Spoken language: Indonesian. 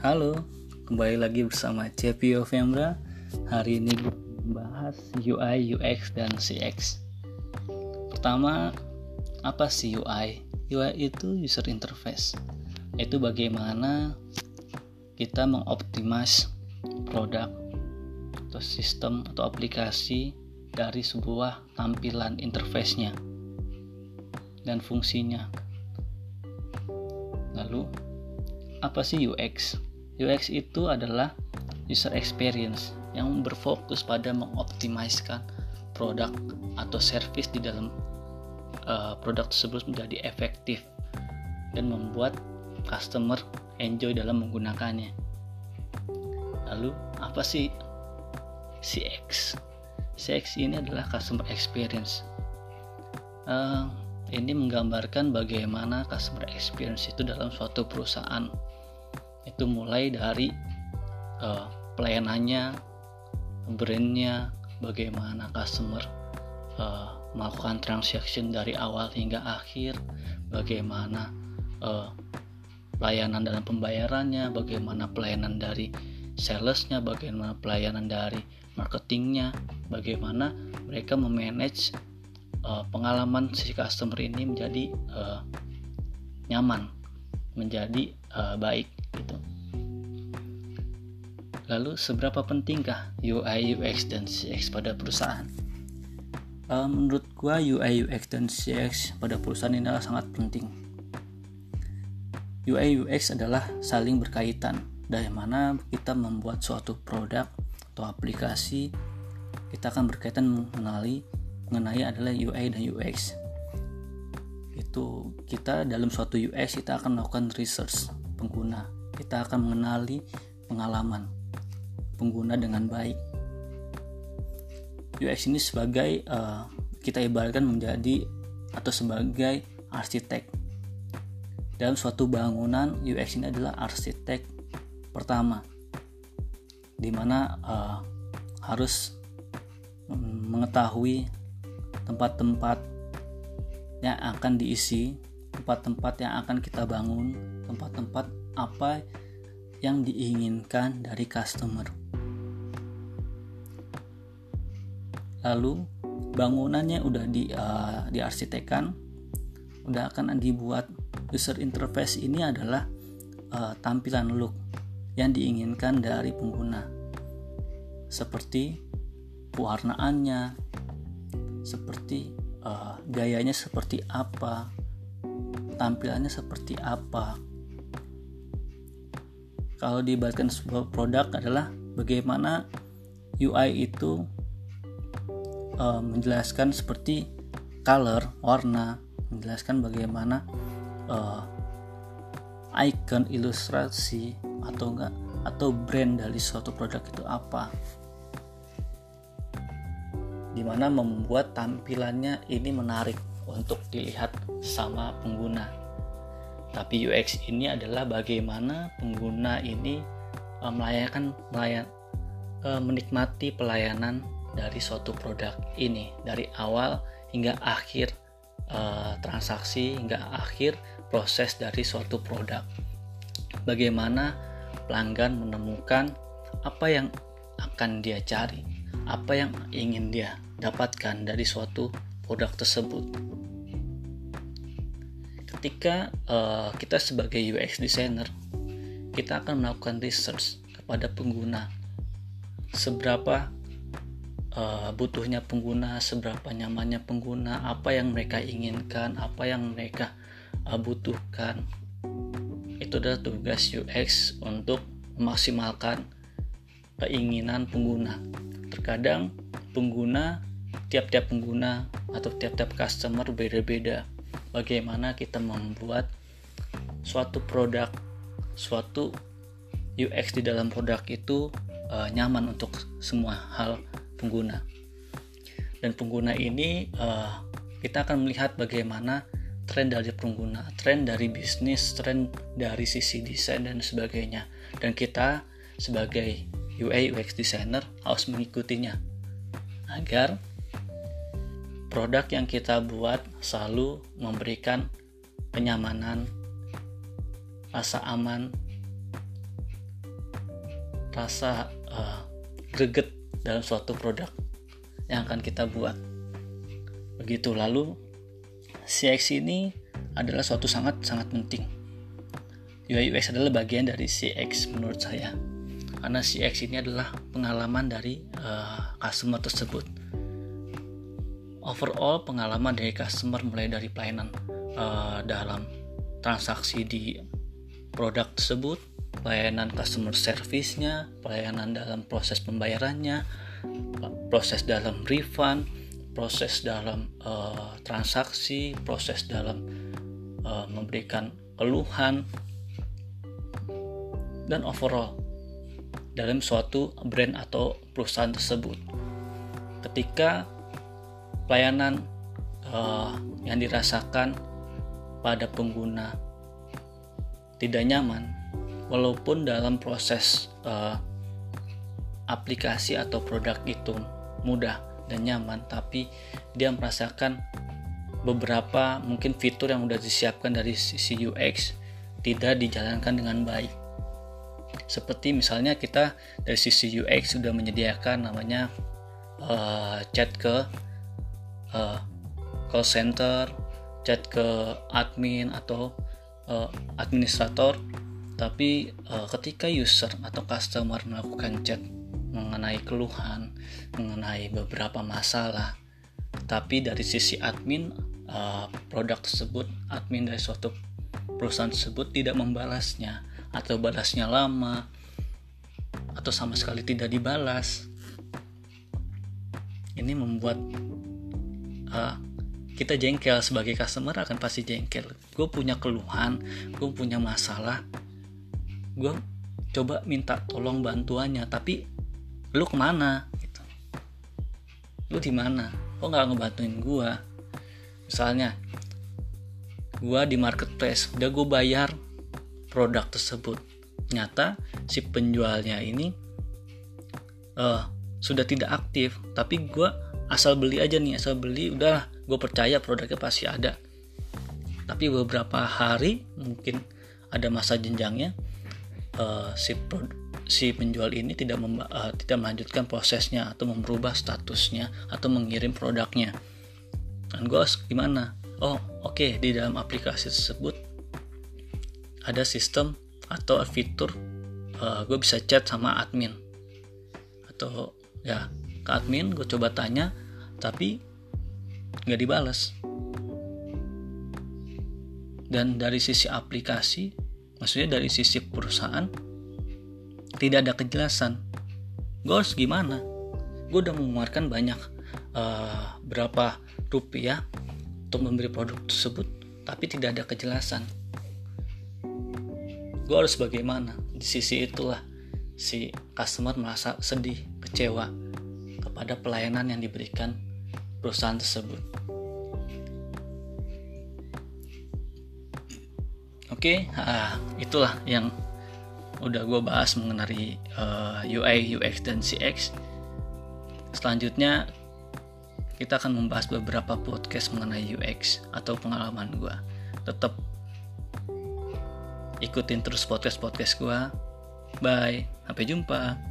Halo, kembali lagi bersama CPO Femra. Hari ini membahas UI, UX, dan CX. Pertama, apa sih UI? UI itu user interface. Itu bagaimana kita mengoptimize produk atau sistem atau aplikasi dari sebuah tampilan interface-nya dan fungsinya. Lalu, apa sih UX? UX itu adalah user experience yang berfokus pada mengoptimiskan produk atau service di dalam uh, produk tersebut menjadi efektif dan membuat customer enjoy dalam menggunakannya. Lalu apa sih CX? CX ini adalah customer experience. Uh, ini menggambarkan bagaimana customer experience itu dalam suatu perusahaan itu mulai dari uh, pelayanannya, brandnya, bagaimana customer uh, melakukan transaction dari awal hingga akhir, bagaimana uh, pelayanan dalam pembayarannya, bagaimana pelayanan dari salesnya, bagaimana pelayanan dari marketingnya, bagaimana mereka memanage uh, pengalaman si customer ini menjadi uh, nyaman, menjadi uh, baik gitu. Lalu seberapa pentingkah UI UX dan CX pada perusahaan? Uh, menurut gua UI UX dan CX pada perusahaan ini adalah sangat penting. UI UX adalah saling berkaitan dari mana kita membuat suatu produk atau aplikasi kita akan berkaitan mengenali mengenai adalah UI dan UX itu kita dalam suatu UX kita akan melakukan research pengguna kita akan mengenali pengalaman pengguna dengan baik. UX ini sebagai uh, kita ibaratkan menjadi atau sebagai arsitek. Dalam suatu bangunan, UX ini adalah arsitek pertama, di mana uh, harus mengetahui tempat-tempat yang akan diisi, tempat-tempat yang akan kita bangun, tempat-tempat apa yang diinginkan dari customer. Lalu bangunannya udah di uh, diarsitekkan, udah akan dibuat user interface ini adalah uh, tampilan look yang diinginkan dari pengguna. Seperti pewarnaannya, seperti uh, gayanya seperti apa, tampilannya seperti apa, kalau diibaratkan sebuah produk adalah bagaimana UI itu uh, menjelaskan seperti color, warna, menjelaskan bagaimana uh, icon, ilustrasi atau enggak atau brand dari suatu produk itu apa. Di mana membuat tampilannya ini menarik untuk dilihat sama pengguna tapi UX ini adalah bagaimana pengguna ini uh, melayakan melayan uh, menikmati pelayanan dari suatu produk ini dari awal hingga akhir uh, transaksi hingga akhir proses dari suatu produk. Bagaimana pelanggan menemukan apa yang akan dia cari, apa yang ingin dia dapatkan dari suatu produk tersebut ketika uh, kita sebagai UX designer kita akan melakukan research kepada pengguna. Seberapa uh, butuhnya pengguna seberapa nyamannya pengguna apa yang mereka inginkan apa yang mereka uh, butuhkan. Itu adalah tugas UX untuk memaksimalkan keinginan pengguna. Terkadang pengguna tiap-tiap pengguna atau tiap-tiap customer beda-beda bagaimana kita membuat suatu produk, suatu UX di dalam produk itu uh, nyaman untuk semua hal pengguna. Dan pengguna ini uh, kita akan melihat bagaimana tren dari pengguna, tren dari bisnis, tren dari sisi desain dan sebagainya. Dan kita sebagai UI UX designer harus mengikutinya agar produk yang kita buat selalu memberikan kenyamanan, rasa aman, rasa uh, greget dalam suatu produk yang akan kita buat. Begitu lalu CX ini adalah suatu sangat sangat penting. UI UX adalah bagian dari CX menurut saya. Karena CX ini adalah pengalaman dari uh, customer tersebut. Overall pengalaman dari customer mulai dari pelayanan uh, dalam transaksi di produk tersebut, pelayanan customer service-nya, pelayanan dalam proses pembayarannya, proses dalam refund, proses dalam uh, transaksi, proses dalam uh, memberikan keluhan, dan overall dalam suatu brand atau perusahaan tersebut. Ketika pelayanan uh, yang dirasakan pada pengguna tidak nyaman, walaupun dalam proses uh, aplikasi atau produk itu mudah dan nyaman, tapi dia merasakan beberapa mungkin fitur yang sudah disiapkan dari sisi UX tidak dijalankan dengan baik. Seperti misalnya kita dari sisi UX sudah menyediakan namanya uh, chat ke uh, call center, chat ke admin atau uh, administrator. Tapi uh, ketika user atau customer melakukan chat mengenai keluhan mengenai beberapa masalah tapi dari sisi admin uh, produk tersebut admin dari suatu perusahaan tersebut tidak membalasnya atau balasnya lama atau sama sekali tidak dibalas ini membuat uh, kita jengkel sebagai customer akan pasti jengkel. Gue punya keluhan gue punya masalah gue coba minta tolong bantuannya tapi lu ke mana? Gitu. Lu di mana? Kok nggak ngebantuin gue misalnya gue di marketplace udah gue bayar produk tersebut. Nyata si penjualnya ini uh, sudah tidak aktif tapi gue asal beli aja nih asal beli udah gue percaya produknya pasti ada. Tapi beberapa hari mungkin ada masa jenjangnya uh, si si penjual ini tidak uh, tidak melanjutkan prosesnya atau merubah statusnya atau mengirim produknya. Dan gue gimana? Oh oke okay, di dalam aplikasi tersebut ada sistem atau fitur uh, gue bisa chat sama admin. Atau ya ke admin gue coba tanya tapi nggak dibalas dan dari sisi aplikasi maksudnya dari sisi perusahaan tidak ada kejelasan. Gue harus gimana? Gue udah mengeluarkan banyak uh, berapa rupiah untuk membeli produk tersebut tapi tidak ada kejelasan. Gue harus bagaimana? Di sisi itulah si customer merasa sedih kecewa kepada pelayanan yang diberikan perusahaan tersebut. Oke, okay, uh, itulah yang udah gue bahas mengenai uh, UI, UX, dan CX. Selanjutnya kita akan membahas beberapa podcast mengenai UX atau pengalaman gue. Tetap ikutin terus podcast-podcast gue. Bye, sampai jumpa.